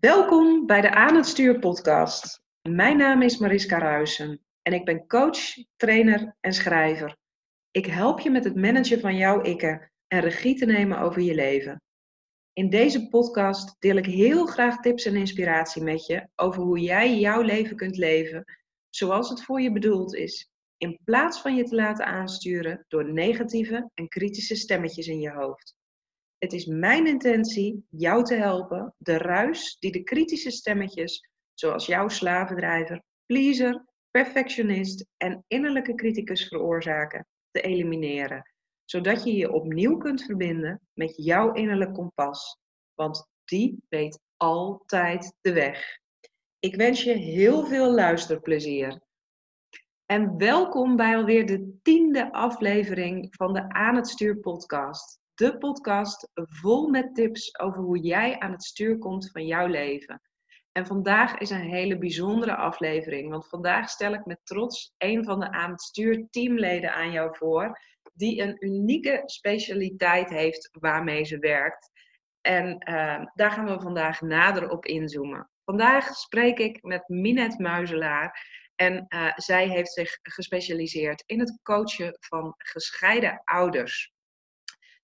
Welkom bij de Aan het Stuur podcast. Mijn naam is Mariska Ruisen en ik ben coach, trainer en schrijver. Ik help je met het managen van jouw ikken en regie te nemen over je leven. In deze podcast deel ik heel graag tips en inspiratie met je over hoe jij jouw leven kunt leven zoals het voor je bedoeld is, in plaats van je te laten aansturen door negatieve en kritische stemmetjes in je hoofd. Het is mijn intentie jou te helpen de ruis die de kritische stemmetjes, zoals jouw slavendrijver, pleaser, perfectionist en innerlijke criticus veroorzaken, te elimineren, zodat je je opnieuw kunt verbinden met jouw innerlijk kompas, want die weet altijd de weg. Ik wens je heel veel luisterplezier. En welkom bij alweer de tiende aflevering van de Aan het Stuur podcast de podcast vol met tips over hoe jij aan het stuur komt van jouw leven. En vandaag is een hele bijzondere aflevering, want vandaag stel ik met trots een van de aan het stuur teamleden aan jou voor, die een unieke specialiteit heeft waarmee ze werkt. En uh, daar gaan we vandaag nader op inzoomen. Vandaag spreek ik met Minet Muizelaar. En uh, zij heeft zich gespecialiseerd in het coachen van gescheiden ouders.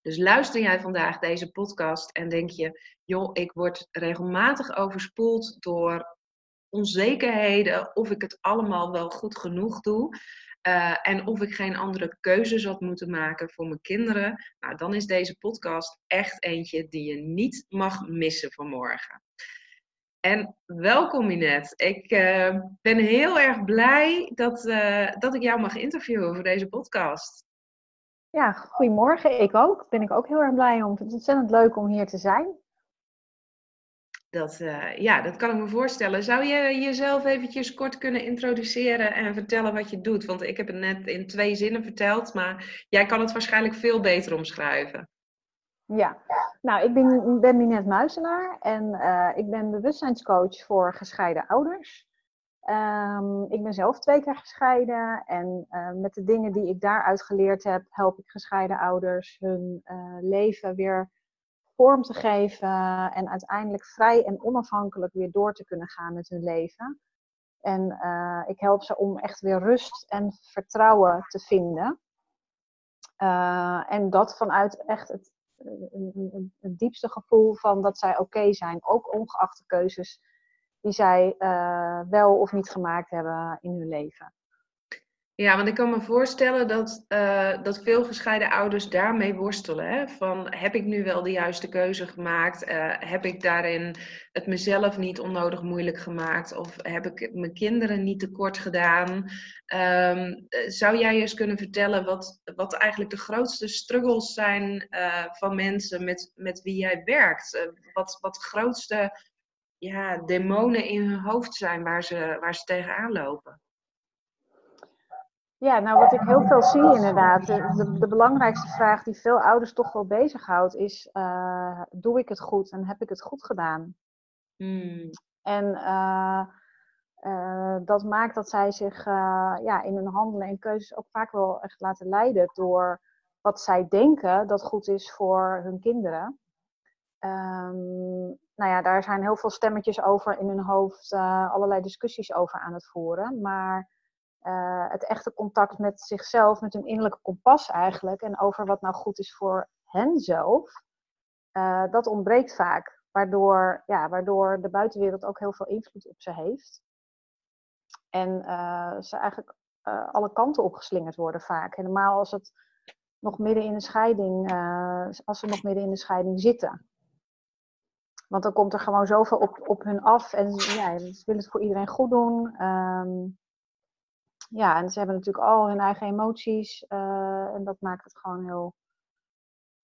Dus luister jij vandaag deze podcast en denk je, joh, ik word regelmatig overspoeld door onzekerheden of ik het allemaal wel goed genoeg doe. Uh, en of ik geen andere keuzes had moeten maken voor mijn kinderen. Nou, dan is deze podcast echt eentje die je niet mag missen vanmorgen. En welkom Inet. Ik uh, ben heel erg blij dat, uh, dat ik jou mag interviewen voor deze podcast. Ja, goedemorgen. Ik ook. Ben ik ook heel erg blij om. Het is ontzettend leuk om hier te zijn. Dat, uh, ja, dat kan ik me voorstellen. Zou je jezelf eventjes kort kunnen introduceren en vertellen wat je doet? Want ik heb het net in twee zinnen verteld, maar jij kan het waarschijnlijk veel beter omschrijven. Ja, nou, ik ben, ben Minette Muizenaar en uh, ik ben bewustzijnscoach voor gescheiden ouders. Um, ik ben zelf twee keer gescheiden en uh, met de dingen die ik daaruit geleerd heb, help ik gescheiden ouders hun uh, leven weer vorm te geven en uiteindelijk vrij en onafhankelijk weer door te kunnen gaan met hun leven. En uh, ik help ze om echt weer rust en vertrouwen te vinden. en dat vanuit echt het, diepste gevoel van dat zij oké zijn, ook ongeacht de keuzes die zij uh, wel of niet gemaakt hebben in hun leven. Ja, want ik kan me voorstellen dat, uh, dat veel gescheiden ouders daarmee worstelen. Hè? Van heb ik nu wel de juiste keuze gemaakt? Uh, heb ik daarin het mezelf niet onnodig moeilijk gemaakt? Of heb ik mijn kinderen niet tekort gedaan? Um, zou jij eens kunnen vertellen wat, wat eigenlijk de grootste struggles zijn van mensen met, met wie jij werkt? wat, wat grootste ja, demonen in hun hoofd zijn waar ze, waar ze tegenaan lopen? Ja, nou wat ik heel veel zie inderdaad, de, de, belangrijkste vraag die veel ouders toch wel bezighoudt is, uh, doe ik het goed en heb ik het goed gedaan? Hmm. En uh, uh, dat maakt dat zij zich ja, in hun handelen en keuzes ook vaak wel echt laten leiden door wat zij denken dat goed is voor hun kinderen. Um, nou ja, daar zijn heel veel stemmetjes over in hun hoofd, allerlei discussies over aan het voeren. Maar uh, het echte contact met zichzelf, met hun innerlijke kompas eigenlijk, en over wat nou goed is voor hen zelf, uh, dat ontbreekt vaak. Waardoor, ja, waardoor de buitenwereld ook heel veel invloed op ze heeft. En ze eigenlijk alle kanten opgeslingerd worden vaak. Helemaal als het nog midden in de scheiding, als ze nog midden in de scheiding zitten. Want dan komt er gewoon zoveel op, op hun af en ja, ze willen het voor iedereen goed doen. Um, ja, en ze hebben natuurlijk al hun eigen emoties. Uh, en dat maakt het gewoon heel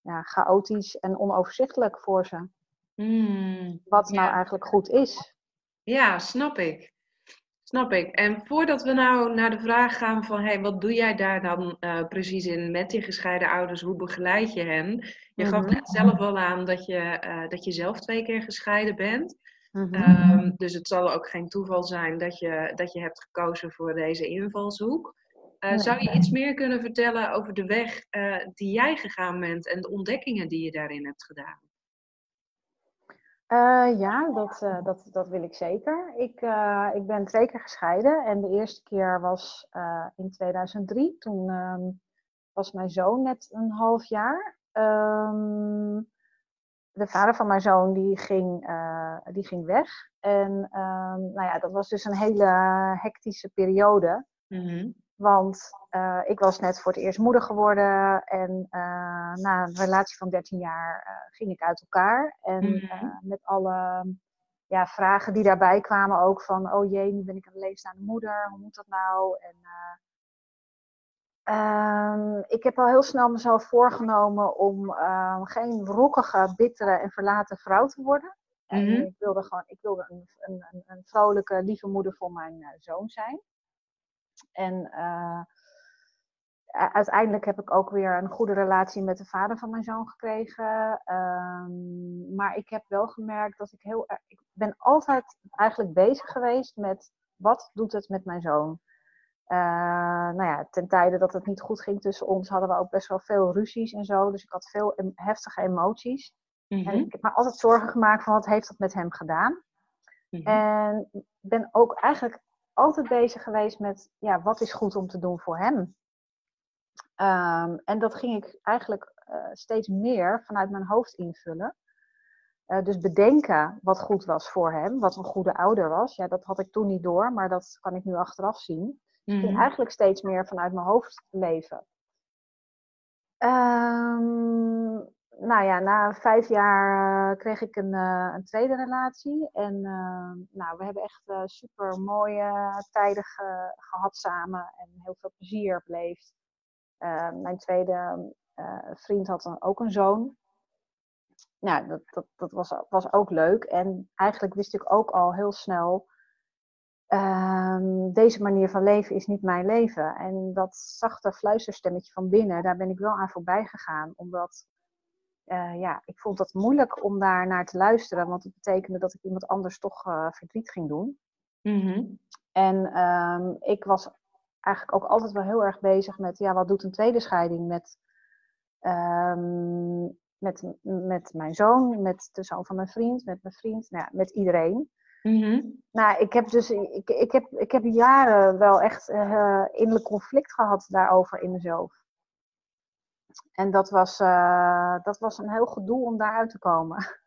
ja, chaotisch en onoverzichtelijk voor ze. Hmm, wat nou eigenlijk goed is. Ja, snap ik. Snap ik. En voordat we nou naar de vraag gaan van hey, wat doe jij daar dan uh, precies in met die gescheiden ouders? Hoe begeleid je hen? Je gaf mhm. net zelf al aan dat je, uh, dat je zelf twee keer gescheiden bent. Mm um, dus het zal ook geen toeval zijn dat je, dat je hebt gekozen voor deze invalshoek. Uh, Zou je iets meer kunnen vertellen over de weg die jij gegaan bent en de ontdekkingen die je daarin hebt gedaan? Uh, ja, dat, uh, dat, dat wil ik zeker. Ik, uh, ik ben twee keer gescheiden en de eerste keer was in 2003. Toen um, was mijn zoon net een half jaar. Um, de vader van mijn zoon die ging, die ging weg. En um, nou ja, dat was dus een hele hectische periode. -hmm. Want uh, ik was net voor het eerst moeder geworden en uh, na een relatie van 13 jaar uh, ging ik uit elkaar. En mm-hmm. met alle ja, vragen die daarbij kwamen ook van, oh jee, nu ben ik een levensstaande moeder, hoe moet dat nou? En um, ik heb al heel snel mezelf voorgenomen om geen rokkige, bittere en verlaten vrouw te worden. En mm-hmm. ik wilde gewoon, ik wilde een, een, een, vrolijke, lieve moeder voor mijn zoon zijn. En uh, uiteindelijk heb ik ook weer een goede relatie met de vader van mijn zoon gekregen. Um, maar ik heb wel gemerkt dat ik heel Ik ben altijd eigenlijk bezig geweest met wat doet het met mijn zoon. Uh, nou ja, ten tijde dat het niet goed ging tussen ons, hadden we ook best wel veel ruzies en zo. Dus ik had veel heftige emoties. En mhm. ik heb me altijd zorgen gemaakt van wat heeft dat met hem gedaan. Mm En ben ook eigenlijk altijd bezig geweest met ja, wat is goed om te doen voor hem. Um, en dat ging ik eigenlijk uh, steeds meer vanuit mijn hoofd invullen. Uh, dus bedenken wat goed was voor hem, wat een goede ouder was. Ja, dat had ik toen niet door, maar dat kan ik nu achteraf zien. Mm -hmm. Ik ging mhm. eigenlijk steeds meer vanuit mijn hoofd leven. Um, nou ja, na vijf jaar uh, kreeg ik een, uh, een, tweede relatie. En uh, nou, we hebben echt super mooie tijden ge gehad samen en heel veel plezier beleefd. mijn tweede vriend had dan ook een zoon. Nou, dat, dat, dat was, was ook leuk. En eigenlijk wist ik ook al heel snel. Ehm, deze manier van leven is niet mijn leven. En dat zachte fluisterstemmetje van binnen, daar ben ik wel aan voorbij gegaan. Omdat uh, ja, ik vond het moeilijk om daar naar te luisteren, want het betekende dat ik iemand anders toch uh, verdriet ging doen. Mm-hmm. En um, ik was eigenlijk ook altijd wel heel erg bezig met, ja, wat doet een tweede scheiding met, um, met, met mijn zoon, met de zoon van mijn vriend, met mijn vriend, nou ja, met iedereen. Mm-hmm. Nou, ik heb dus, ik, ik, heb, ik heb jaren wel echt uh, innerlijk conflict gehad daarover in mezelf. En dat was, uh, dat was een heel gedoe om daaruit te komen.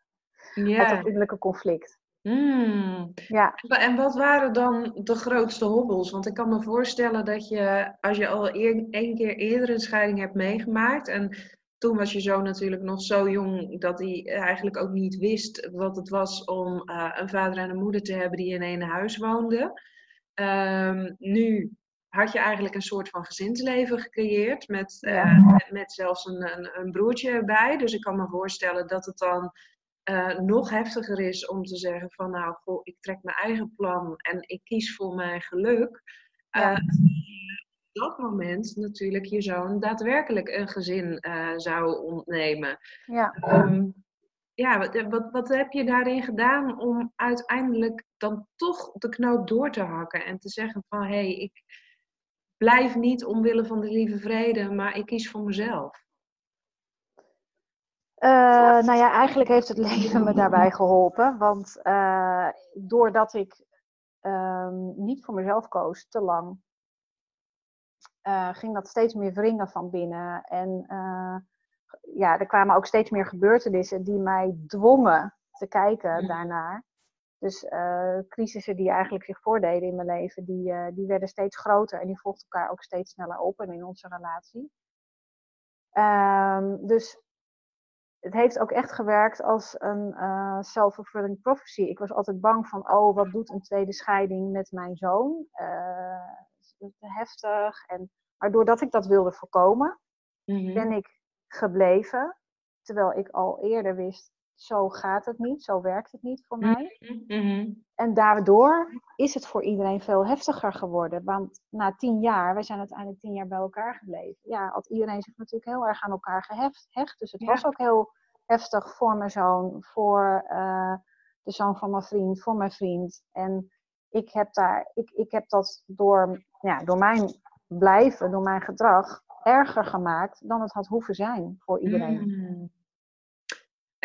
Ja. Uit dat innerlijke conflict. Mm. Ja. En wat waren dan de grootste hobbels? Want ik kan me voorstellen dat je, als je al één keer eerder een scheiding hebt meegemaakt. En toen was je zo natuurlijk nog zo jong dat hij eigenlijk ook niet wist wat het was om uh, een vader en een moeder te hebben die in één huis woonden. Um, nu had je eigenlijk een soort van gezinsleven gecreëerd met, uh, met zelfs een, een, een, broertje erbij. Dus ik kan me voorstellen dat het dan uh, nog heftiger is om te zeggen van nou, goh, ik trek mijn eigen plan en ik kies voor mijn geluk. Ja. Uh, op dat moment natuurlijk je zoon daadwerkelijk een gezin zou ontnemen. Ja. Um, ja, wat, wat, wat heb je daarin gedaan om uiteindelijk dan toch de knoop door te hakken en te zeggen van hé, hey, ik, blijf niet omwille van de lieve vrede, maar ik kies voor mezelf? Uh, nou ja, eigenlijk heeft het leven me daarbij geholpen. Want uh, doordat ik um, niet voor mezelf koos, te lang, uh, ging dat steeds meer wringen van binnen. En ja, er kwamen ook steeds meer gebeurtenissen die mij dwongen te kijken daarnaar. Dus uh, crisissen die eigenlijk zich voordeden in mijn leven, die, uh, die werden steeds groter en die volgden elkaar ook steeds sneller op en in onze relatie. Um, dus het heeft ook echt gewerkt als een uh, self-fulfilling prophecy. Ik was altijd bang van, oh, wat doet een tweede scheiding met mijn zoon? te heftig. En, maar doordat ik dat wilde voorkomen, mm -hmm. ben ik gebleven. Terwijl ik al eerder wist, zo gaat het niet, zo werkt het niet voor mij. Mm-hmm. En daardoor is het voor iedereen veel heftiger geworden. Want na tien jaar, wij zijn uiteindelijk tien jaar bij elkaar gebleven, ja, had iedereen zich natuurlijk heel erg aan elkaar gehecht. Hecht. Dus het was ook heel heftig voor mijn zoon, voor uh, de zoon van mijn vriend, voor mijn vriend. En ik heb, daar, ik, ik heb dat door, ja, door mijn blijven, door mijn gedrag, erger gemaakt dan het had hoeven zijn voor iedereen. Mm.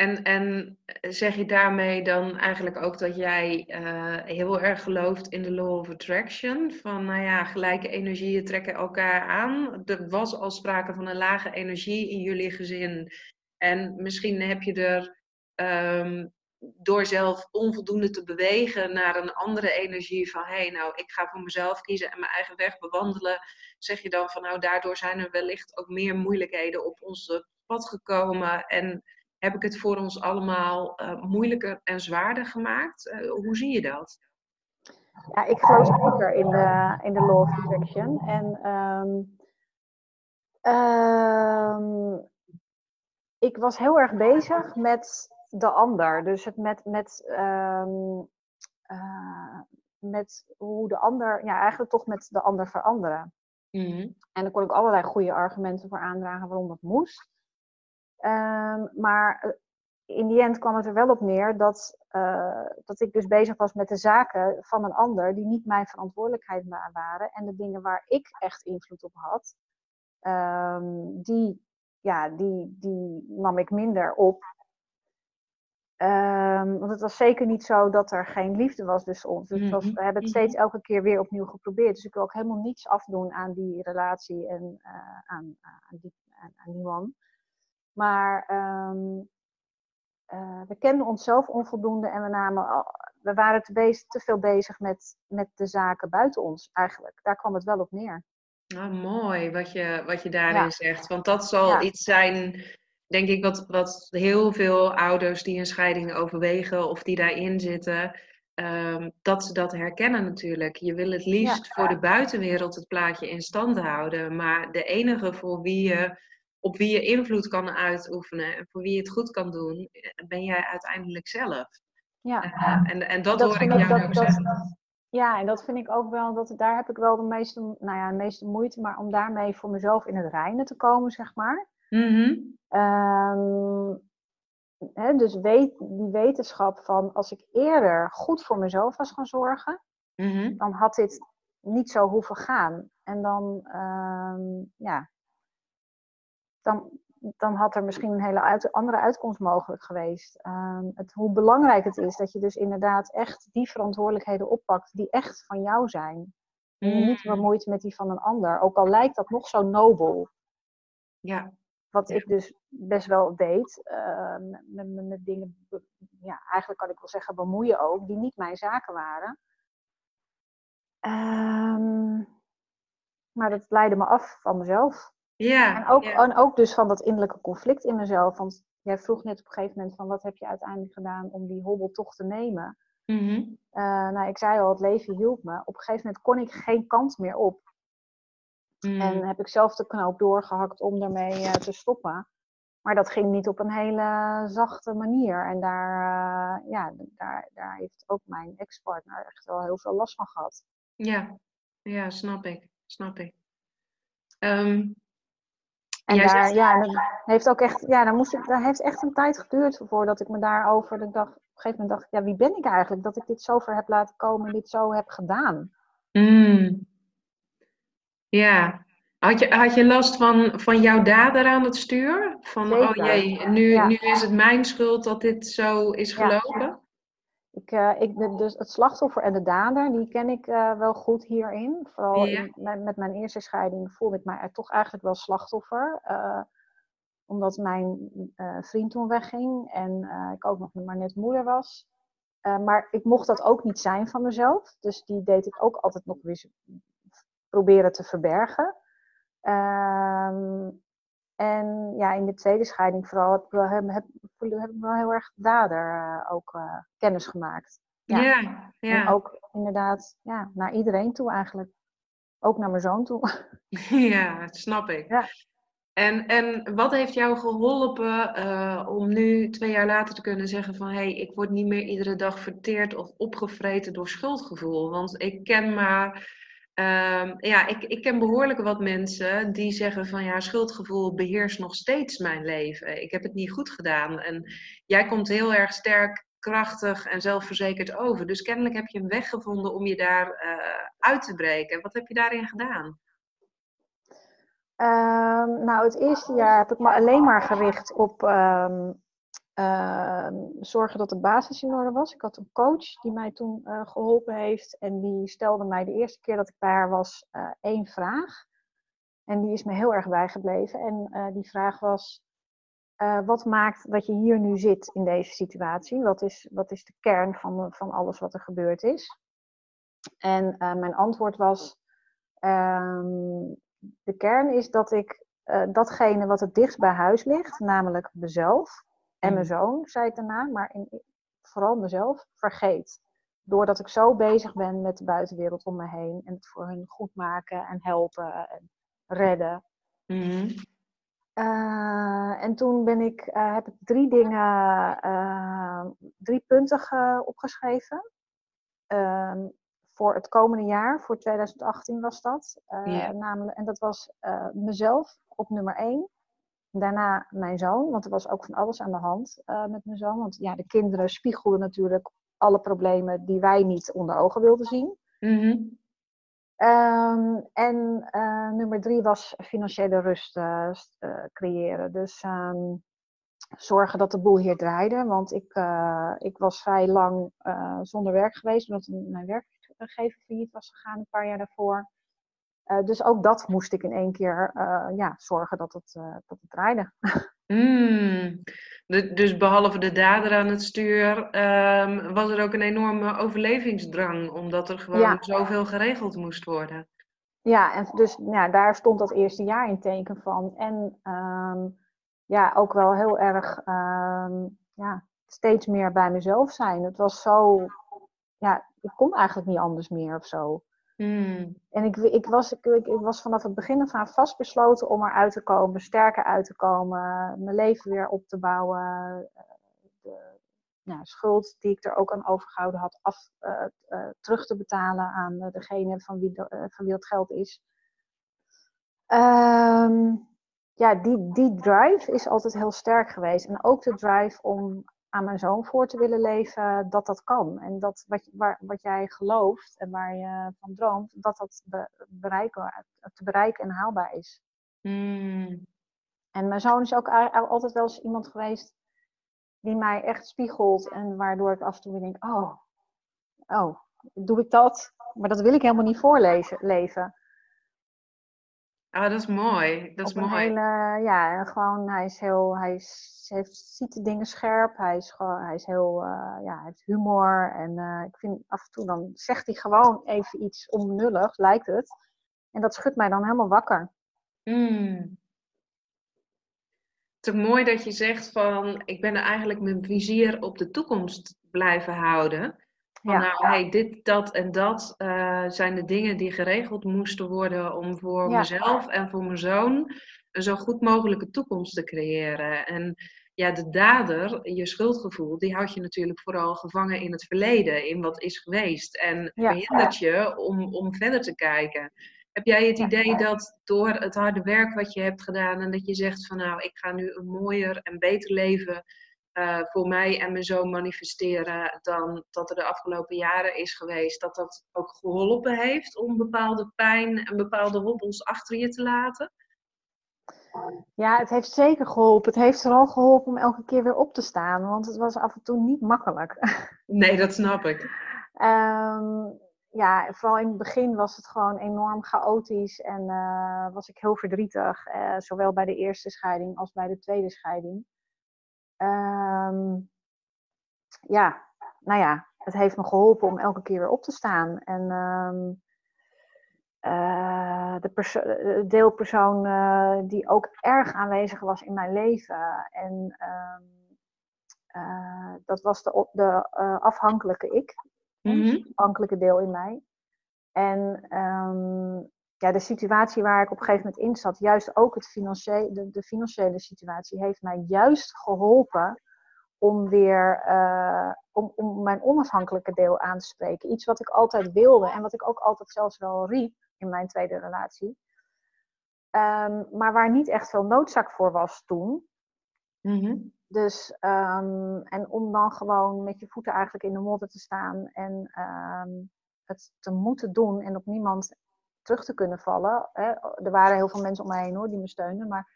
En, en zeg je daarmee dan eigenlijk ook dat jij uh, heel erg gelooft in de law of attraction? Van nou ja, gelijke energieën trekken elkaar aan. Er was al sprake van een lage energie in jullie gezin. En misschien heb je er um, door zelf onvoldoende te bewegen naar een andere energie van hé, hey, nou, ik ga voor mezelf kiezen en mijn eigen weg bewandelen, zeg je dan van nou, daardoor zijn er wellicht ook meer moeilijkheden op ons pad gekomen en heb ik het voor ons allemaal uh, moeilijker en zwaarder gemaakt? Uh, hoe zie je dat? Ja, ik geloof zeker in de, in de law of attraction. En um, um, ik was heel erg bezig met de ander. Dus het met, met, um, uh, met hoe de ander, ja, eigenlijk toch met de ander veranderen. Mm En daar kon ik allerlei goede argumenten voor aandragen waarom dat moest. Um, maar eh, in die end kwam het er wel op neer dat, uh, dat ik dus bezig was met de zaken van een ander die niet mijn verantwoordelijkheid waren. En de dingen waar ik echt invloed op had, um, die, ja, die, die nam ik minder op Um, want het was zeker niet zo dat er geen liefde was tussen ons. Dus was, we hebben het steeds mhm. elke keer weer opnieuw geprobeerd. Dus ik wil ook helemaal niets afdoen aan die relatie en uh, aan, aan, die, aan, aan, die man. Maar um, uh, we kenden onszelf onvoldoende en we, namen, we waren te, bezig, te veel bezig met, met de zaken buiten ons eigenlijk. Daar kwam het wel op neer. Oh, mooi wat je, wat je daarin zegt. Want dat zal iets zijn denk ik wat, wat heel veel ouders die een scheiding overwegen of die daarin zitten, um, dat ze dat herkennen natuurlijk. Je wil het liefst voor de buitenwereld het plaatje in stand houden, maar de enige voor wie je, op wie je invloed kan uitoefenen en voor wie je het goed kan doen, ben jij uiteindelijk zelf. Ja. Uh, en, en dat, dat hoor ik jou dat, ook dat, zeggen. Ja, en dat vind ik ook wel, dat, daar heb ik wel de meeste, nou ja, de meeste moeite, maar om daarmee voor mezelf in het reinen te komen, zeg maar. Mm dus weet, die wetenschap van als ik eerder goed voor mezelf was gaan zorgen, mm-hmm. dan had dit niet zo hoeven gaan. En dan, um, ja, dan, dan had er misschien een hele uit, andere uitkomst mogelijk geweest. Um, het, hoe belangrijk het is dat je dus inderdaad echt die verantwoordelijkheden oppakt die echt van jou zijn. Je niet mm. bemoeit met die van een ander, ook al lijkt dat nog zo nobel. Ja. Wat ik dus best wel deed, uh, met, met, met, dingen, ja, eigenlijk kan ik wel zeggen bemoeien ook, die niet mijn zaken waren. Um, maar dat leidde me af van mezelf. Ja. En ook, en ook dus van dat innerlijke conflict in mezelf. Want jij vroeg net op een gegeven moment van wat heb je uiteindelijk gedaan om die hobbel toch te nemen. Mm -hmm. uh, nou, ik zei al, het leven hielp me. Op een gegeven moment kon ik geen kant meer op. En mm. heb ik zelf de knoop doorgehakt om daarmee uh, te stoppen. Maar dat ging niet op een hele zachte manier. En daar, uh, ja, daar, daar heeft ook mijn ex-partner echt wel heel veel last van gehad. Ja, ja snap ik. Snap ik. Um, en daar, ja, dat heeft ook echt, ja, dan moest ik, dat heeft echt een tijd geduurd voordat ik me daarover, dag, op een gegeven moment dacht, ja, wie ben ik eigenlijk dat ik dit zover heb laten komen en dit zo heb gedaan? Mm. Ja. Had je, had je last van, van jouw dader aan het stuur? Van, oh jee, nu, nu is het mijn schuld dat dit zo is gelopen? Ja. Ik, uh, ik, dus het slachtoffer en de dader, die ken ik uh, wel goed hierin. Vooral in, met, met, mijn eerste scheiding voelde ik mij toch eigenlijk wel slachtoffer. Uh, omdat mijn vriend toen wegging en ik ook nog maar net moeder was. maar ik mocht dat ook niet zijn van mezelf. Dus die deed ik ook altijd nog weer proberen te verbergen. Um, en ja, in de tweede scheiding vooral heb, heb, heb, heb ik wel heel erg dader uh, ook uh, kennis gemaakt. Ja, ja, ja. En ook inderdaad ja, naar iedereen toe eigenlijk. Ook naar mijn zoon toe. Ja, dat snap ik. Ja. En, en wat heeft jou geholpen uh, om nu twee jaar later te kunnen zeggen van hé, hey, ik word niet meer iedere dag verteerd of opgevreten door schuldgevoel? Want ik ken maar Um, ja, ik, ik ken behoorlijk wat mensen die zeggen van ja, schuldgevoel beheerst nog steeds mijn leven. Ik heb het niet goed gedaan. En jij komt heel erg sterk, krachtig en zelfverzekerd over. Dus kennelijk heb je een weg gevonden om je daar uh, uit te breken. Wat heb je daarin gedaan? Um, nou, het eerste jaar heb ik me alleen maar gericht op um, Ehm, zorgen dat de basis in orde was. Ik had een coach die mij toen uh, geholpen heeft. En die stelde mij de eerste keer dat ik bij haar was uh, één vraag. En die is me heel erg bijgebleven. En uh, die vraag was: wat maakt dat je hier nu zit in deze situatie? Wat is, wat is de kern van, van alles wat er gebeurd is? En mijn antwoord was: ehm, de kern is dat ik datgene wat het dichtst bij huis ligt, namelijk mezelf en mijn mm. zoon, zei ik daarna, maar in, vooral mezelf, vergeet. Doordat ik zo bezig ben met de buitenwereld om me heen en het voor hun goed maken en helpen en redden. Mm-hmm. Eh, en toen ben ik, uh, heb ik drie dingen, uh, drie punten opgeschreven. Ehm, voor het komende jaar, voor 2018 was dat. namelijk, en dat was mezelf op nummer één. Daarna mijn zoon, want er was ook van alles aan de hand uh, met mijn zoon. Want ja, de kinderen spiegelden natuurlijk alle problemen die wij niet onder ogen wilden zien. Mm um, en uh, nummer drie was financiële rust uh, creëren. Dus um, zorgen dat de boel hier draaide. Want ik, ik was vrij lang zonder werk geweest, omdat mijn werkgever failliet was gegaan een paar jaar daarvoor. Uh, dus ook dat moest ik in één keer uh, ja, zorgen dat het, uh, dat het draaide. Mm. dus behalve de dader aan het stuur, um, was er ook een enorme overlevingsdrang, omdat er gewoon ja. zoveel geregeld moest worden. Ja, en dus ja, daar stond dat eerste jaar in teken van. En um, ja, ook wel heel erg um, ja, steeds meer bij mezelf zijn. Het was zo, ja, ik kon eigenlijk niet anders meer of zo. Hmm. En ik, ik, was, ik, was vanaf het begin af aan vastbesloten om eruit te komen, sterker uit te komen, mijn leven weer op te bouwen, eh, de ja, schuld die ik er ook aan overgehouden had, af, uh, uh, terug te betalen aan degene van wie, de, van wie dat geld is. Um, ja, die, die drive is altijd heel sterk geweest. En ook de drive om aan mijn zoon voor te willen leven, dat dat kan. En dat wat, waar, wat jij gelooft en waar je van droomt, dat dat bereiken, te bereiken en haalbaar is. Hmm. En mijn zoon is ook altijd wel eens iemand geweest die mij echt spiegelt en waardoor ik af en toe weer denk, oh, oh, doe ik dat? Maar dat wil ik helemaal niet voorlezen. Leven. Ah, dat is mooi. Dat is mooi. Hele, ja, gewoon, hij is heel, hij is, heeft, ziet de dingen scherp. Hij is, gewoon, hij is heel, uh, ja, hij heeft humor. En uh, ik vind af en toe dan zegt hij gewoon even iets onnullig, lijkt het. En dat schudt mij dan helemaal wakker. Mm. Het is mooi dat je zegt van, ik ben er eigenlijk mijn vizier op de toekomst blijven houden. Van, ja. nou, hey, dit, dat en dat uh, zijn de dingen die geregeld moesten worden om voor mezelf en voor mijn zoon een zo goed mogelijke toekomst te creëren. En ja, de dader, je schuldgevoel, die houdt je natuurlijk vooral gevangen in het verleden, in wat is geweest. En verhindert je om, om verder te kijken. Heb jij het idee dat door het harde werk wat je hebt gedaan en dat je zegt van nou, ik ga nu een mooier en beter leven uh, voor mij en mijn zoon manifesteren dan dat er de afgelopen jaren is geweest. Dat dat ook geholpen heeft om bepaalde pijn en bepaalde hobbels achter je te laten? Ja, het heeft zeker geholpen. Het heeft vooral geholpen om elke keer weer op te staan, want het was af en toe niet makkelijk. Nee, dat snap ik. um, ja, vooral in het begin was het gewoon enorm chaotisch en uh, was ik heel verdrietig, uh, zowel bij de eerste scheiding als bij de tweede scheiding. Um, ja, nou ja, het heeft me geholpen om elke keer weer op te staan. En um, uh, de deelpersoon uh, die ook erg aanwezig was in mijn leven. En um, uh, dat was de, de afhankelijke ik. Mm -hmm. afhankelijke deel in mij. En ja, de situatie waar ik op een gegeven moment in zat, juist ook het financiële, de, de financiële situatie, heeft mij juist geholpen om weer uh, om, om mijn onafhankelijke deel aan te spreken. Iets wat ik altijd wilde en wat ik ook altijd zelfs wel riep in mijn tweede relatie. Um, maar waar niet echt veel noodzaak voor was toen. Mm-hmm. Dus, um, en om dan gewoon met je voeten eigenlijk in de modder te staan en um, het te moeten doen en op niemand terug te kunnen vallen. Hè. Er waren heel veel mensen om mij heen hoor, die me steunen. Maar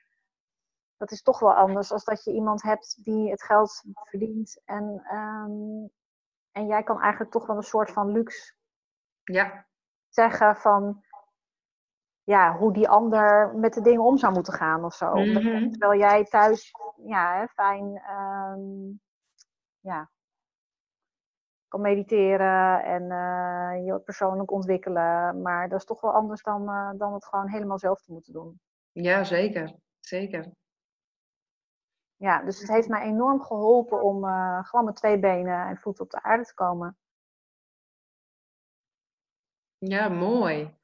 dat is toch wel anders als dat je iemand hebt die het geld verdient en, ehm, en jij kan eigenlijk toch wel een soort van luxe ja. zeggen van ja, hoe die ander met de dingen om zou moeten gaan of zo. Mhm. Terwijl jij thuis ja, fijn ehm, ja, kan mediteren en uh, je persoonlijk ontwikkelen. Maar dat is toch wel anders dan, uh, dan het gewoon helemaal zelf te moeten doen. Ja, zeker. Zeker. Ja, dus het heeft mij enorm geholpen om uh, gewoon met twee benen en voeten op de aarde te komen. Ja, mooi.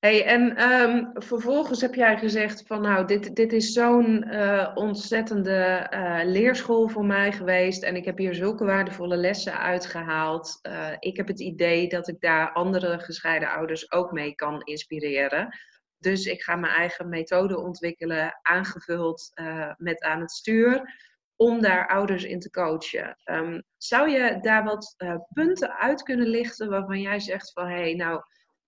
En ehm, vervolgens heb jij gezegd van nou, dit, dit is zo'n uh, ontzettende uh, leerschool voor mij geweest en ik heb hier zulke waardevolle lessen uitgehaald. Uh, ik heb het idee dat ik daar andere gescheiden ouders ook mee kan inspireren. Dus ik ga mijn eigen methode ontwikkelen, aangevuld met aan het stuur, om daar ouders in te coachen. Um, zou je daar wat punten uit kunnen lichten waarvan jij zegt van hé, hey, nou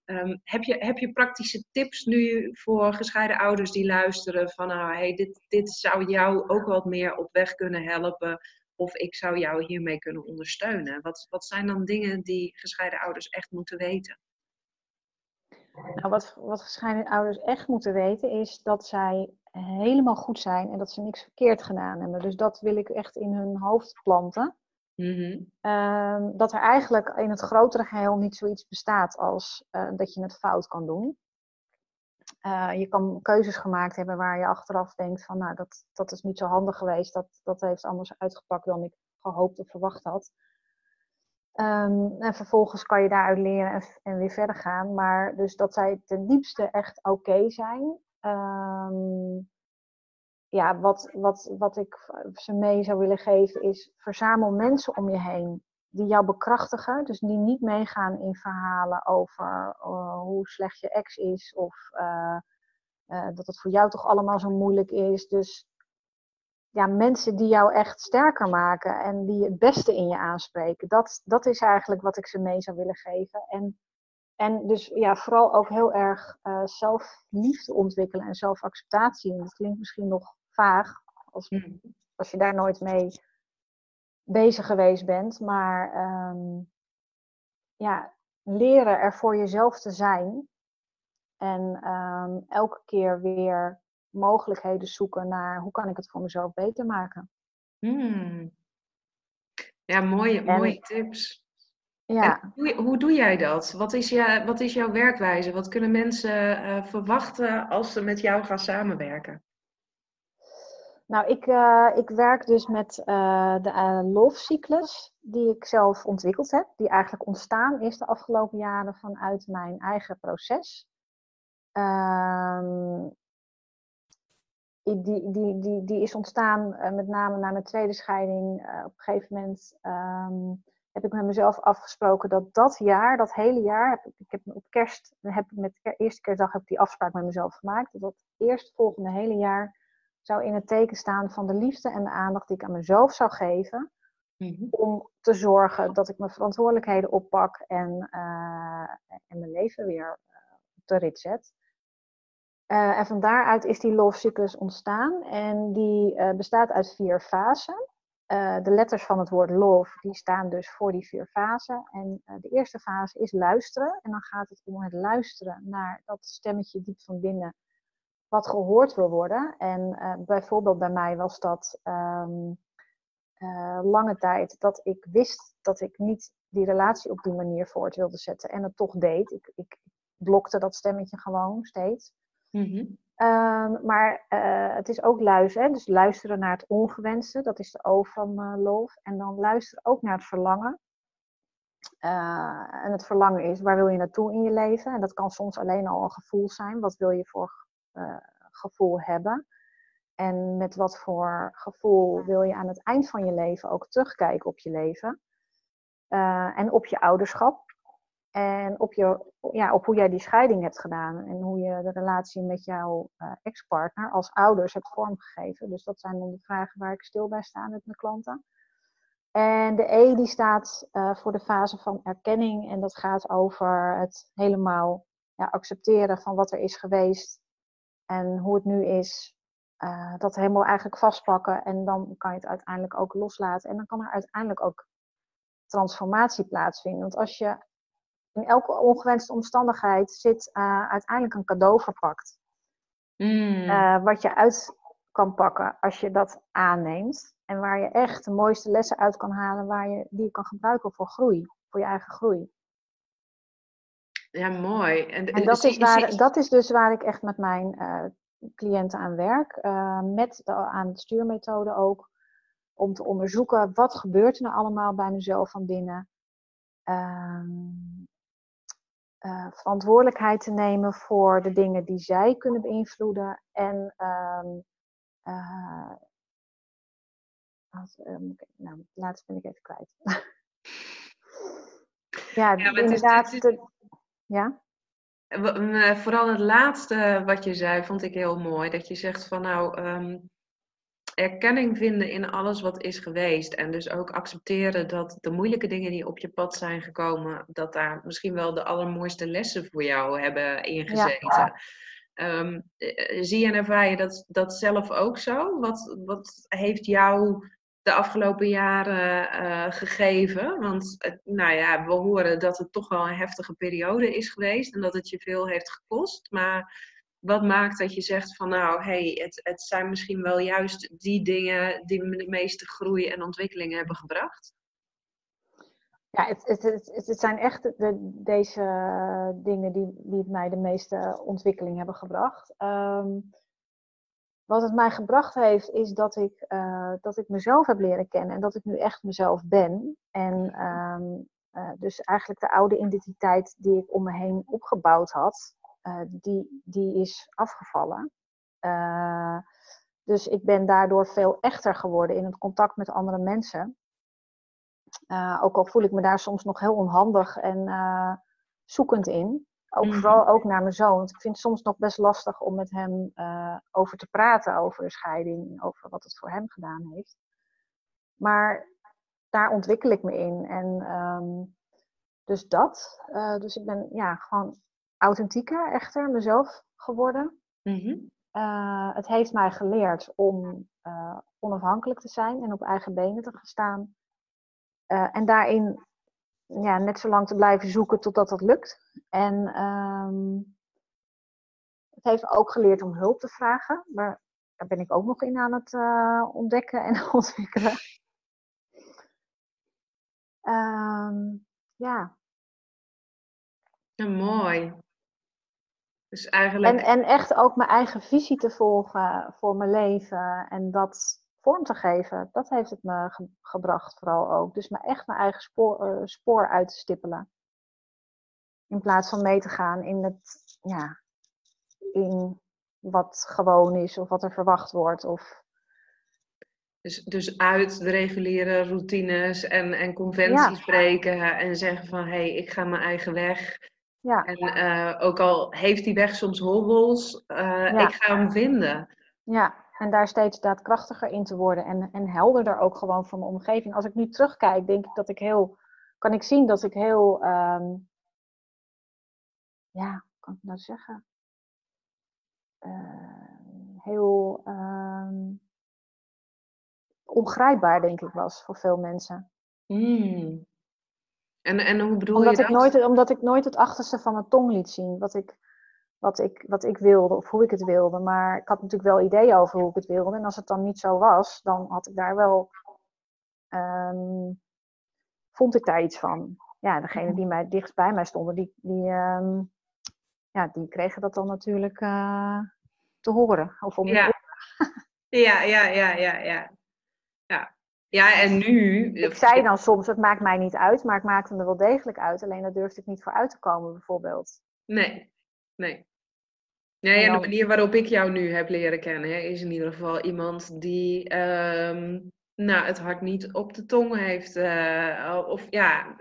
Ehm, heb, je, heb je praktische tips nu voor gescheiden ouders die luisteren van nou, hey, dit, dit zou jou ook wat meer op weg kunnen helpen of ik zou jou hiermee kunnen ondersteunen? Wat, wat zijn dan dingen die gescheiden ouders echt moeten weten? Nou, wat, wat gescheiden ouders echt moeten weten is dat zij helemaal goed zijn en dat ze niks verkeerd gedaan hebben. Dus dat wil ik echt in hun hoofd planten. Mhm. Ehm, dat er eigenlijk in het grotere geheel niet zoiets bestaat als uh, dat je het fout kan doen. Uh, je kan keuzes gemaakt hebben waar je achteraf denkt van nou dat, dat is niet zo handig geweest, dat, dat heeft anders uitgepakt dan ik gehoopt of verwacht had. Um, en vervolgens kan je daaruit leren en, en, weer verder gaan. Maar dus dat zij ten diepste echt oké zijn. Um, ja, wat, wat, wat ik ze mee zou willen geven is verzamel mensen om je heen die jou bekrachtigen. Dus die niet meegaan in verhalen over uh, hoe slecht je ex is of uh, uh, dat het voor jou toch allemaal zo moeilijk is. Dus ja, mensen die jou echt sterker maken en die het beste in je aanspreken. Dat, dat is eigenlijk wat ik ze mee zou willen geven. En, en dus ja, vooral ook heel erg zelfliefde ontwikkelen en zelfacceptatie. En dat klinkt misschien nog vaag. Als, hmm. als je daar nooit mee bezig geweest bent. Maar ehm, ja, leren er voor jezelf te zijn. En ehm, elke keer weer mogelijkheden zoeken naar hoe kan ik het voor mezelf beter maken. Hmm. Ja, mooie, mooie tips. Ja. Hoe, hoe, doe jij dat? Wat is, je, wat is jouw werkwijze? Wat kunnen mensen uh, verwachten als ze met jou gaan samenwerken? Nou, ik, uh, ik werk dus met uh, de uh, loofcyclus die ik zelf ontwikkeld heb. Die eigenlijk ontstaan is de afgelopen jaren vanuit mijn eigen proces. Um, die, die, die, die is ontstaan met name na mijn tweede scheiding. op een gegeven moment um, heb ik met mezelf afgesproken dat dat jaar, dat hele jaar, heb ik, ik heb op kerst, heb ik met de eerste kerstdag heb ik die afspraak met mezelf gemaakt. Dat dat eerstvolgende hele jaar zou in het teken staan van de liefde en de aandacht die ik aan mezelf zou geven. Mhm. Om te zorgen dat ik mijn verantwoordelijkheden oppak en, uh, en mijn leven weer uh, op de rit zet. Uh, en van daaruit is die love cyclus ontstaan. En die bestaat uit vier fasen. de letters van het woord love die staan dus voor die vier fasen. En de eerste fase is luisteren. En dan gaat het om het luisteren naar dat stemmetje diep van binnen wat gehoord wil worden. En uh, bijvoorbeeld bij mij was dat um, uh, lange tijd dat ik wist dat ik niet die relatie op die manier voort wilde zetten en het toch deed. Ik, ik blokte dat stemmetje gewoon steeds. Mm -hmm. um, maar uh, het is ook luisteren, dus luisteren naar het ongewenste, dat is de O van love. En dan luisteren ook naar het verlangen. en het verlangen is, waar wil je naartoe in je leven? En dat kan soms alleen al een gevoel zijn. Wat wil je voor uh, gevoel hebben. En met wat voor gevoel wil je aan het eind van je leven ook terugkijken op je leven. Uh, en op je ouderschap. En op, je, ja, op hoe jij die scheiding hebt gedaan. En hoe je de relatie met jouw uh, ex-partner als ouders hebt vormgegeven. Dus dat zijn dan de vragen waar ik stil bij sta met mijn klanten. En de E die staat uh, voor de fase van erkenning. En dat gaat over het helemaal ja, accepteren van wat er is geweest en hoe het nu is. uh, dat helemaal eigenlijk vastpakken en dan kan je het uiteindelijk ook loslaten. En dan kan er uiteindelijk ook transformatie plaatsvinden. Want als je in elke ongewenste omstandigheid zit uh, uiteindelijk een cadeau verpakt. Mm. Uh, wat je uit kan pakken als je dat aanneemt. En waar je echt de mooiste lessen uit kan halen, waar je, die je kan gebruiken voor groei, voor je eigen groei. Ja, mooi. En, en dat, is waar, dat is dus waar ik echt met mijn uh, cliënten aan werk. Uh, met de, aan de stuurmethode ook. Om te onderzoeken wat gebeurt er nou allemaal bij mezelf van binnen. Uh, verantwoordelijkheid te nemen voor de dingen die zij kunnen beïnvloeden. En um, nou, laatst ben ik even kwijt. ja, ja inderdaad. Het is, ja? Eh, vooral het laatste wat je zei, vond ik heel mooi. Dat je zegt van nou, um, erkenning vinden in alles wat is geweest. En dus ook accepteren dat de moeilijke dingen die op je pad zijn gekomen, dat daar misschien wel de allermooiste lessen voor jou hebben ingezeten. Ja. Ehm, eh, zie en ervaar je dat, dat zelf ook zo? Wat, wat heeft jou de afgelopen jaren uh, gegeven? Want nou ja, we horen dat het toch wel een heftige periode is geweest en dat het je veel heeft gekost. Maar wat maakt dat je zegt van nou, hey, het, het zijn misschien wel juist die dingen die me de meeste groei en ontwikkeling hebben gebracht? Ja, het, het, het, het zijn echt de, deze dingen die, die mij de meeste ontwikkeling hebben gebracht. Um, wat het mij gebracht heeft, is dat ik, uh, dat ik mezelf heb leren kennen en dat ik nu echt mezelf ben. En um, uh, dus eigenlijk de oude identiteit die ik om me heen opgebouwd had, uh, die, die is afgevallen. dus ik ben daardoor veel echter geworden in het contact met andere mensen. ook al voel ik me daar soms nog heel onhandig en zoekend in. Ook mhm. vooral ook naar mijn zoon. Want ik vind het soms nog best lastig om met hem uh, over te praten over de scheiding. En over wat het voor hem gedaan heeft. Maar daar ontwikkel ik me in. En um, dus dat. Uh, dus ik ben ja, gewoon authentieker, echter, mezelf geworden. Mm uh, het heeft mij geleerd om onafhankelijk te zijn en op eigen benen te gaan staan. en daarin ja, net zo lang te blijven zoeken totdat dat lukt. En um, het heeft ook geleerd om hulp te vragen. Maar daar ben ik ook nog in aan het uh, ontdekken en ontwikkelen. Um, ja. ja. Mooi. Dus eigenlijk... En, en echt ook mijn eigen visie te volgen voor mijn leven. En dat vorm te geven. Dat heeft het me gebracht vooral ook. Dus me echt mijn eigen spoor, uh, spoor uit te stippelen. In plaats van mee te gaan in, het, ja, in wat gewoon is of wat er verwacht wordt. Of... Dus, dus uit de reguliere routines en, en conventies ja. breken en zeggen van hé, hey, ik ga mijn eigen weg. Ja. En uh, ook al heeft die weg soms hobbels, uh, ja. ik ga hem vinden. Ja, en daar steeds daadkrachtiger in te worden en, en helderder ook gewoon voor mijn omgeving. Als ik nu terugkijk, denk ik dat ik heel, kan ik zien dat ik heel, um, ja, kan ik nou zeggen? Uh, heel um, ongrijpbaar, denk ik, was voor veel mensen. Mm. En, en hoe bedoel omdat je ik dat? Nooit, omdat ik nooit het achterste van mijn tong liet zien. Wat ik, wat ik, wat ik wilde of hoe ik het wilde. Maar ik had natuurlijk wel ideeën over hoe ik het wilde. En als het dan niet zo was, dan had ik daar wel. Um, vond ik daar iets van. Ja, degene die mij dichtst bij mij stonden, die, die, um, ja, die kregen dat dan natuurlijk uh, te horen. Of om ja. ja, ja, ja, ja, ja. Ja. Ja, en nu. Ik zei dan soms: het maakt mij niet uit, maar ik maakte me wel degelijk uit. Alleen daar durfde ik niet voor uit te komen, bijvoorbeeld. Nee, nee. Nee, en, de manier waarop ik jou nu heb leren kennen, hè, is in ieder geval iemand die um, nou, het hart niet op de tong heeft. Uh, of ja,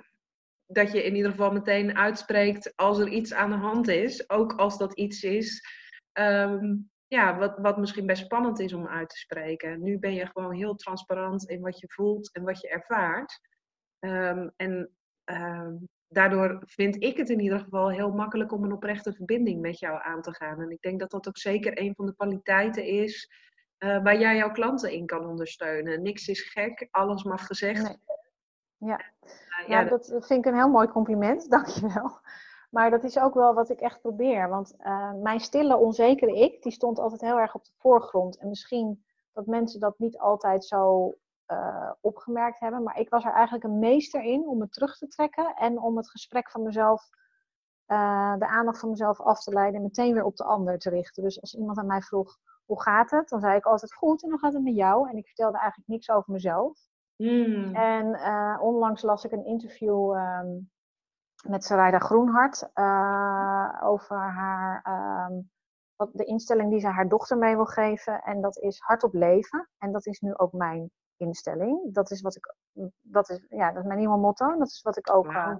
dat je in ieder geval meteen uitspreekt als er iets aan de hand is. Ook als dat iets is um, ja, wat, wat misschien best spannend is om uit te spreken. Nu ben je gewoon heel transparant in wat je voelt en wat je ervaart. Um, en daardoor vind ik het in ieder geval heel makkelijk om een oprechte verbinding met jou aan te gaan. En ik denk dat dat ook zeker een van de kwaliteiten is uh, waar jij jouw klanten in kan ondersteunen. Niks is gek, alles mag gezegd. Nee. Ja, uh, ja, dat, dat vind ik een heel mooi compliment, dankjewel. Maar dat is ook wel wat ik echt probeer. Want uh, mijn stille, onzekere ik, die stond altijd heel erg op de voorgrond. En misschien dat mensen dat niet altijd zo uh, opgemerkt hebben. Maar ik was er eigenlijk een meester in om het terug te trekken. En om het gesprek van mezelf, uh, de aandacht van mezelf af te leiden. En meteen weer op de ander te richten. Dus als iemand aan mij vroeg, hoe gaat het? Dan zei ik altijd goed en hoe gaat het met jou? En ik vertelde eigenlijk niks over mezelf. Hmm. En onlangs las ik een interview... Um, met Sarayda Groenhart over haar, um, wat de instelling die ze haar dochter mee wil geven. En dat is hardop leven. En dat is nu ook mijn instelling. Dat is wat ik, dat is, ja, dat is mijn nieuwe motto. Dat is wat ik ook, uh,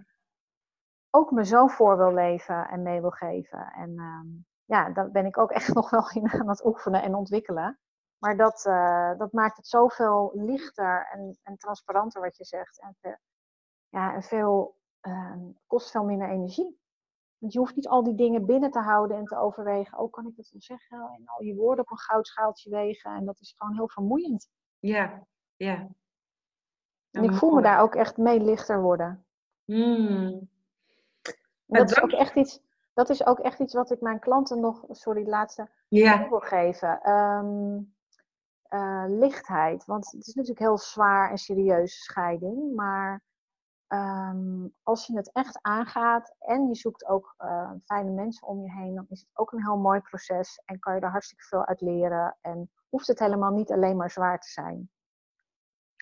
ook me zo voor wil leven en mee wil geven. En um, ja, daar ben ik ook echt nog wel in aan het oefenen en ontwikkelen. Maar dat, uh, dat maakt het zoveel lichter en, en transparanter wat je zegt. En, ja, en veel uh, kost veel minder energie. Want je hoeft niet al die dingen binnen te houden en te overwegen. Oh, kan ik dat wel zeggen? En al je woorden op een goudschaaltje wegen. En dat is gewoon heel vermoeiend. Ja, ja. En ik voel me daar ook echt mee lichter worden. Hmm. Dat is, ook echt iets, dat is ook echt iets wat ik mijn klanten nog, sorry, laatste, wil geven. Um, uh, lichtheid. Want het is natuurlijk heel zwaar en serieus scheiding. Maar Ehm, als je het echt aangaat en je zoekt ook uh, fijne mensen om je heen, dan is het ook een heel mooi proces en kan je er hartstikke veel uit leren. En hoeft het helemaal niet alleen maar zwaar te zijn.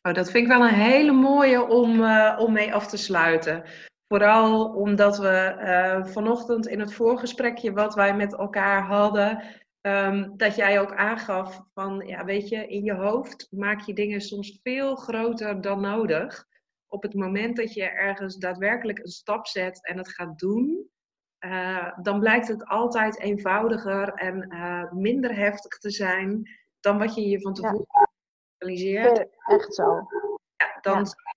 Oh, dat vind ik wel een hele mooie om, uh, om mee af te sluiten. Vooral omdat we uh, vanochtend in het voorgesprekje wat wij met elkaar hadden, um, dat jij ook aangaf van, ja, weet je, in je hoofd maak je dingen soms veel groter dan nodig op het moment dat je ergens daadwerkelijk een stap zet en het gaat doen, uh, dan blijkt het altijd eenvoudiger en uh, minder heftig te zijn dan wat je je van tevoren ja. Realiseert. echt zo. Ja, dan ja.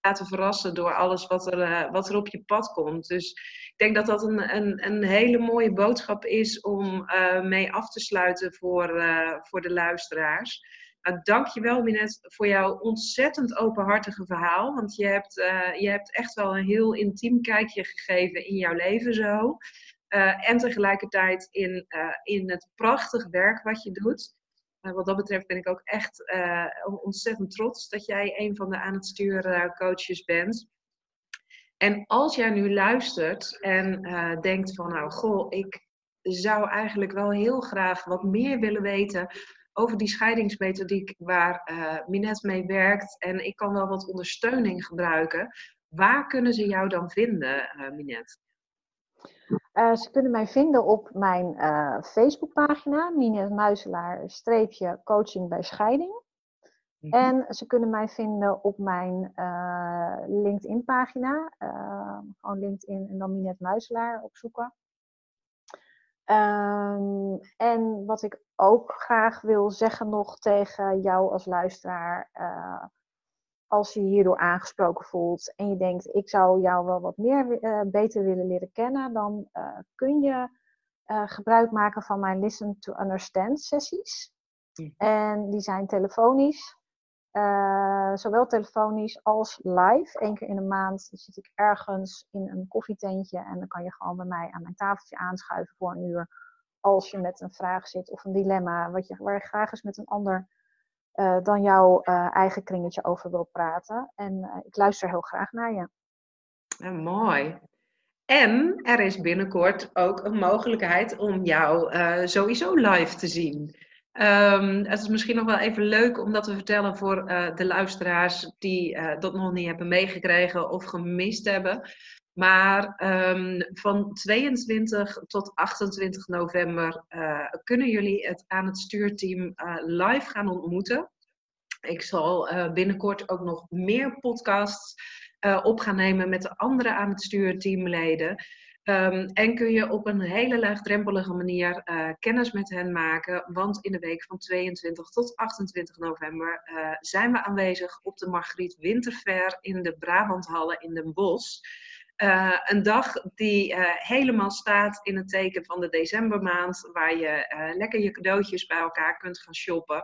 laten verrassen door alles wat er, uh, wat er op je pad komt. Dus ik denk dat dat een, een, een hele mooie boodschap is om mee af te sluiten voor, voor de luisteraars. Nou, dank je wel, Minette, voor jouw ontzettend openhartige verhaal. Want je hebt, je hebt echt wel een heel intiem kijkje gegeven in jouw leven zo. En tegelijkertijd in, in het prachtige werk wat je doet. Wat dat betreft ben ik ook echt ontzettend trots dat jij een van de aan het sturen coaches bent. En als jij nu luistert en denkt van nou goh, ik zou eigenlijk wel heel graag wat meer willen weten over die scheidingsmethodiek waar uh, Minette mee werkt en ik kan wel wat ondersteuning gebruiken. Waar kunnen ze jou dan vinden, uh, Minette? Uh, ze kunnen mij vinden op mijn Facebookpagina, Minette Muiselaar, streepje coaching bij scheiding. Mhm. En ze kunnen mij vinden op mijn LinkedIn-pagina. gewoon LinkedIn en dan Minette Muiselaar opzoeken. Um, en wat ik ook graag wil zeggen nog tegen jou als luisteraar, uh, als je hierdoor aangesproken voelt en je denkt, ik zou jou wel wat meer uh, beter willen leren kennen, dan uh, kun je gebruik maken van mijn Listen to Understand sessies. En die zijn telefonisch. Zowel telefonisch als live. Eén keer in de maand zit ik ergens in een koffietentje en dan kan je gewoon bij mij aan mijn tafeltje aanschuiven voor een uur. Als je met een vraag zit of een dilemma wat je, waar je graag eens met een ander uh, dan jouw uh, eigen kringetje over wil praten. En ik luister heel graag naar je. Mooi. En er is binnenkort ook een mogelijkheid om jou sowieso live te zien. Um, het is misschien nog wel even leuk om dat te vertellen voor de luisteraars die dat nog niet hebben meegekregen of gemist hebben. Maar um, van 22 tot 28 november kunnen jullie het aan het stuurteam live gaan ontmoeten. Ik zal binnenkort ook nog meer podcasts op gaan nemen met de andere aan het stuurteamleden. Um, en kun je op een hele laagdrempelige manier uh, kennis met hen maken. Want in de week van 22 tot 28 november uh, zijn we aanwezig op de Margriet Winterfair in de Brabanthallen in Den Bosch. Uh, een dag die uh, helemaal staat in het teken van de decembermaand, waar je uh, lekker je cadeautjes bij elkaar kunt gaan shoppen.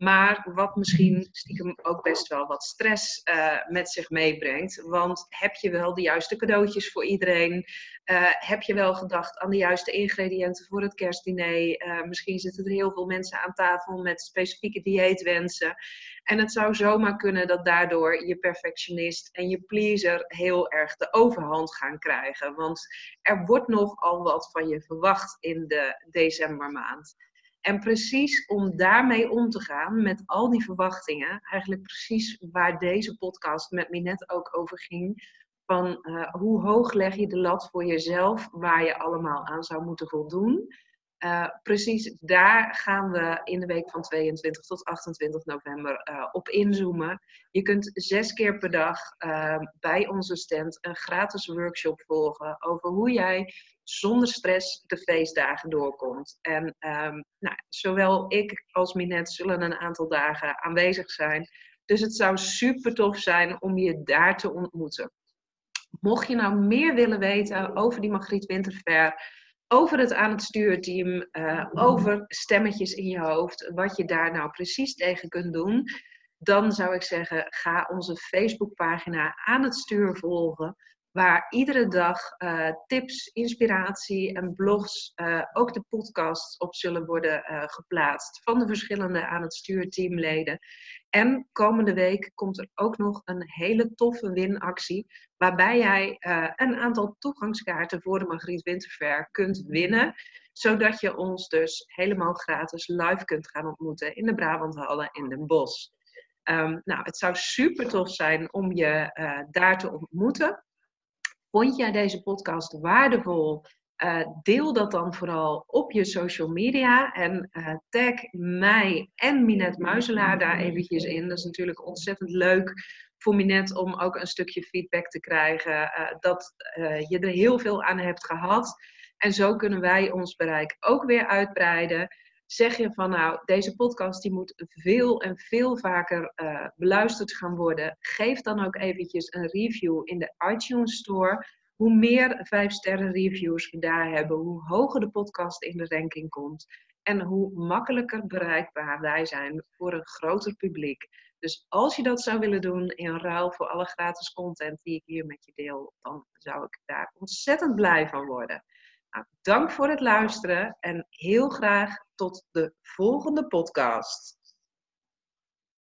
Maar wat misschien stiekem ook best wel wat stress uh, met zich meebrengt. Want heb je wel de juiste cadeautjes voor iedereen? Uh, heb je wel gedacht aan de juiste ingrediënten voor het kerstdiner? Uh, misschien zitten er heel veel mensen aan tafel met specifieke dieetwensen. En het zou zomaar kunnen dat daardoor je perfectionist en je pleaser heel erg de overhand gaan krijgen. Want er wordt nogal wat van je verwacht in de decembermaand. En precies om daarmee om te gaan, met al die verwachtingen, eigenlijk precies waar deze podcast met me net ook over ging, van uh, hoe hoog leg je de lat voor jezelf, waar je allemaal aan zou moeten voldoen. Uh, precies daar gaan we in de week van 22 tot 28 november uh, op inzoomen. Je kunt zes keer per dag uh, bij onze stand een gratis workshop volgen over hoe jij zonder stress de feestdagen doorkomt. En um, nou, zowel ik als Minette zullen een aantal dagen aanwezig zijn. Dus het zou super tof zijn om je daar te ontmoeten. Mocht je nou meer willen weten over die Margriet Winterver, over het aan het stuurteam, uh, over stemmetjes in je hoofd, wat je daar nou precies tegen kunt doen, dan zou ik zeggen, ga onze Facebookpagina aan het stuur volgen waar iedere dag uh, tips, inspiratie en blogs, uh, ook de podcasts op zullen worden uh, geplaatst van de verschillende aan het stuur teamleden. En komende week komt er ook nog een hele toffe winactie, waarbij jij een aantal toegangskaarten voor de Margriet Winterfair kunt winnen, zodat je ons dus helemaal gratis live kunt gaan ontmoeten in de Brabanthallen in Den Bosch. Um, nou, het zou super tof zijn om je daar te ontmoeten. Vond jij deze podcast waardevol? Uh, deel dat dan vooral op je social media en uh, tag mij en Minette Muizelaar daar eventjes in. Dat is natuurlijk ontzettend leuk voor Minette om ook een stukje feedback te krijgen. Uh, dat je er heel veel aan hebt gehad. En zo kunnen wij ons bereik ook weer uitbreiden zeg je van nou, deze podcast die moet veel en veel vaker uh, beluisterd gaan worden. Geef dan ook eventjes een review in de iTunes Store. Hoe meer 5 sterren reviews we daar hebben, hoe hoger de podcast in de ranking komt. En hoe makkelijker bereikbaar wij zijn voor een groter publiek. Dus als je dat zou willen doen in ruil voor alle gratis content die ik hier met je deel, dan zou ik daar ontzettend blij van worden. Nou, dank voor het luisteren en heel graag tot de volgende podcast.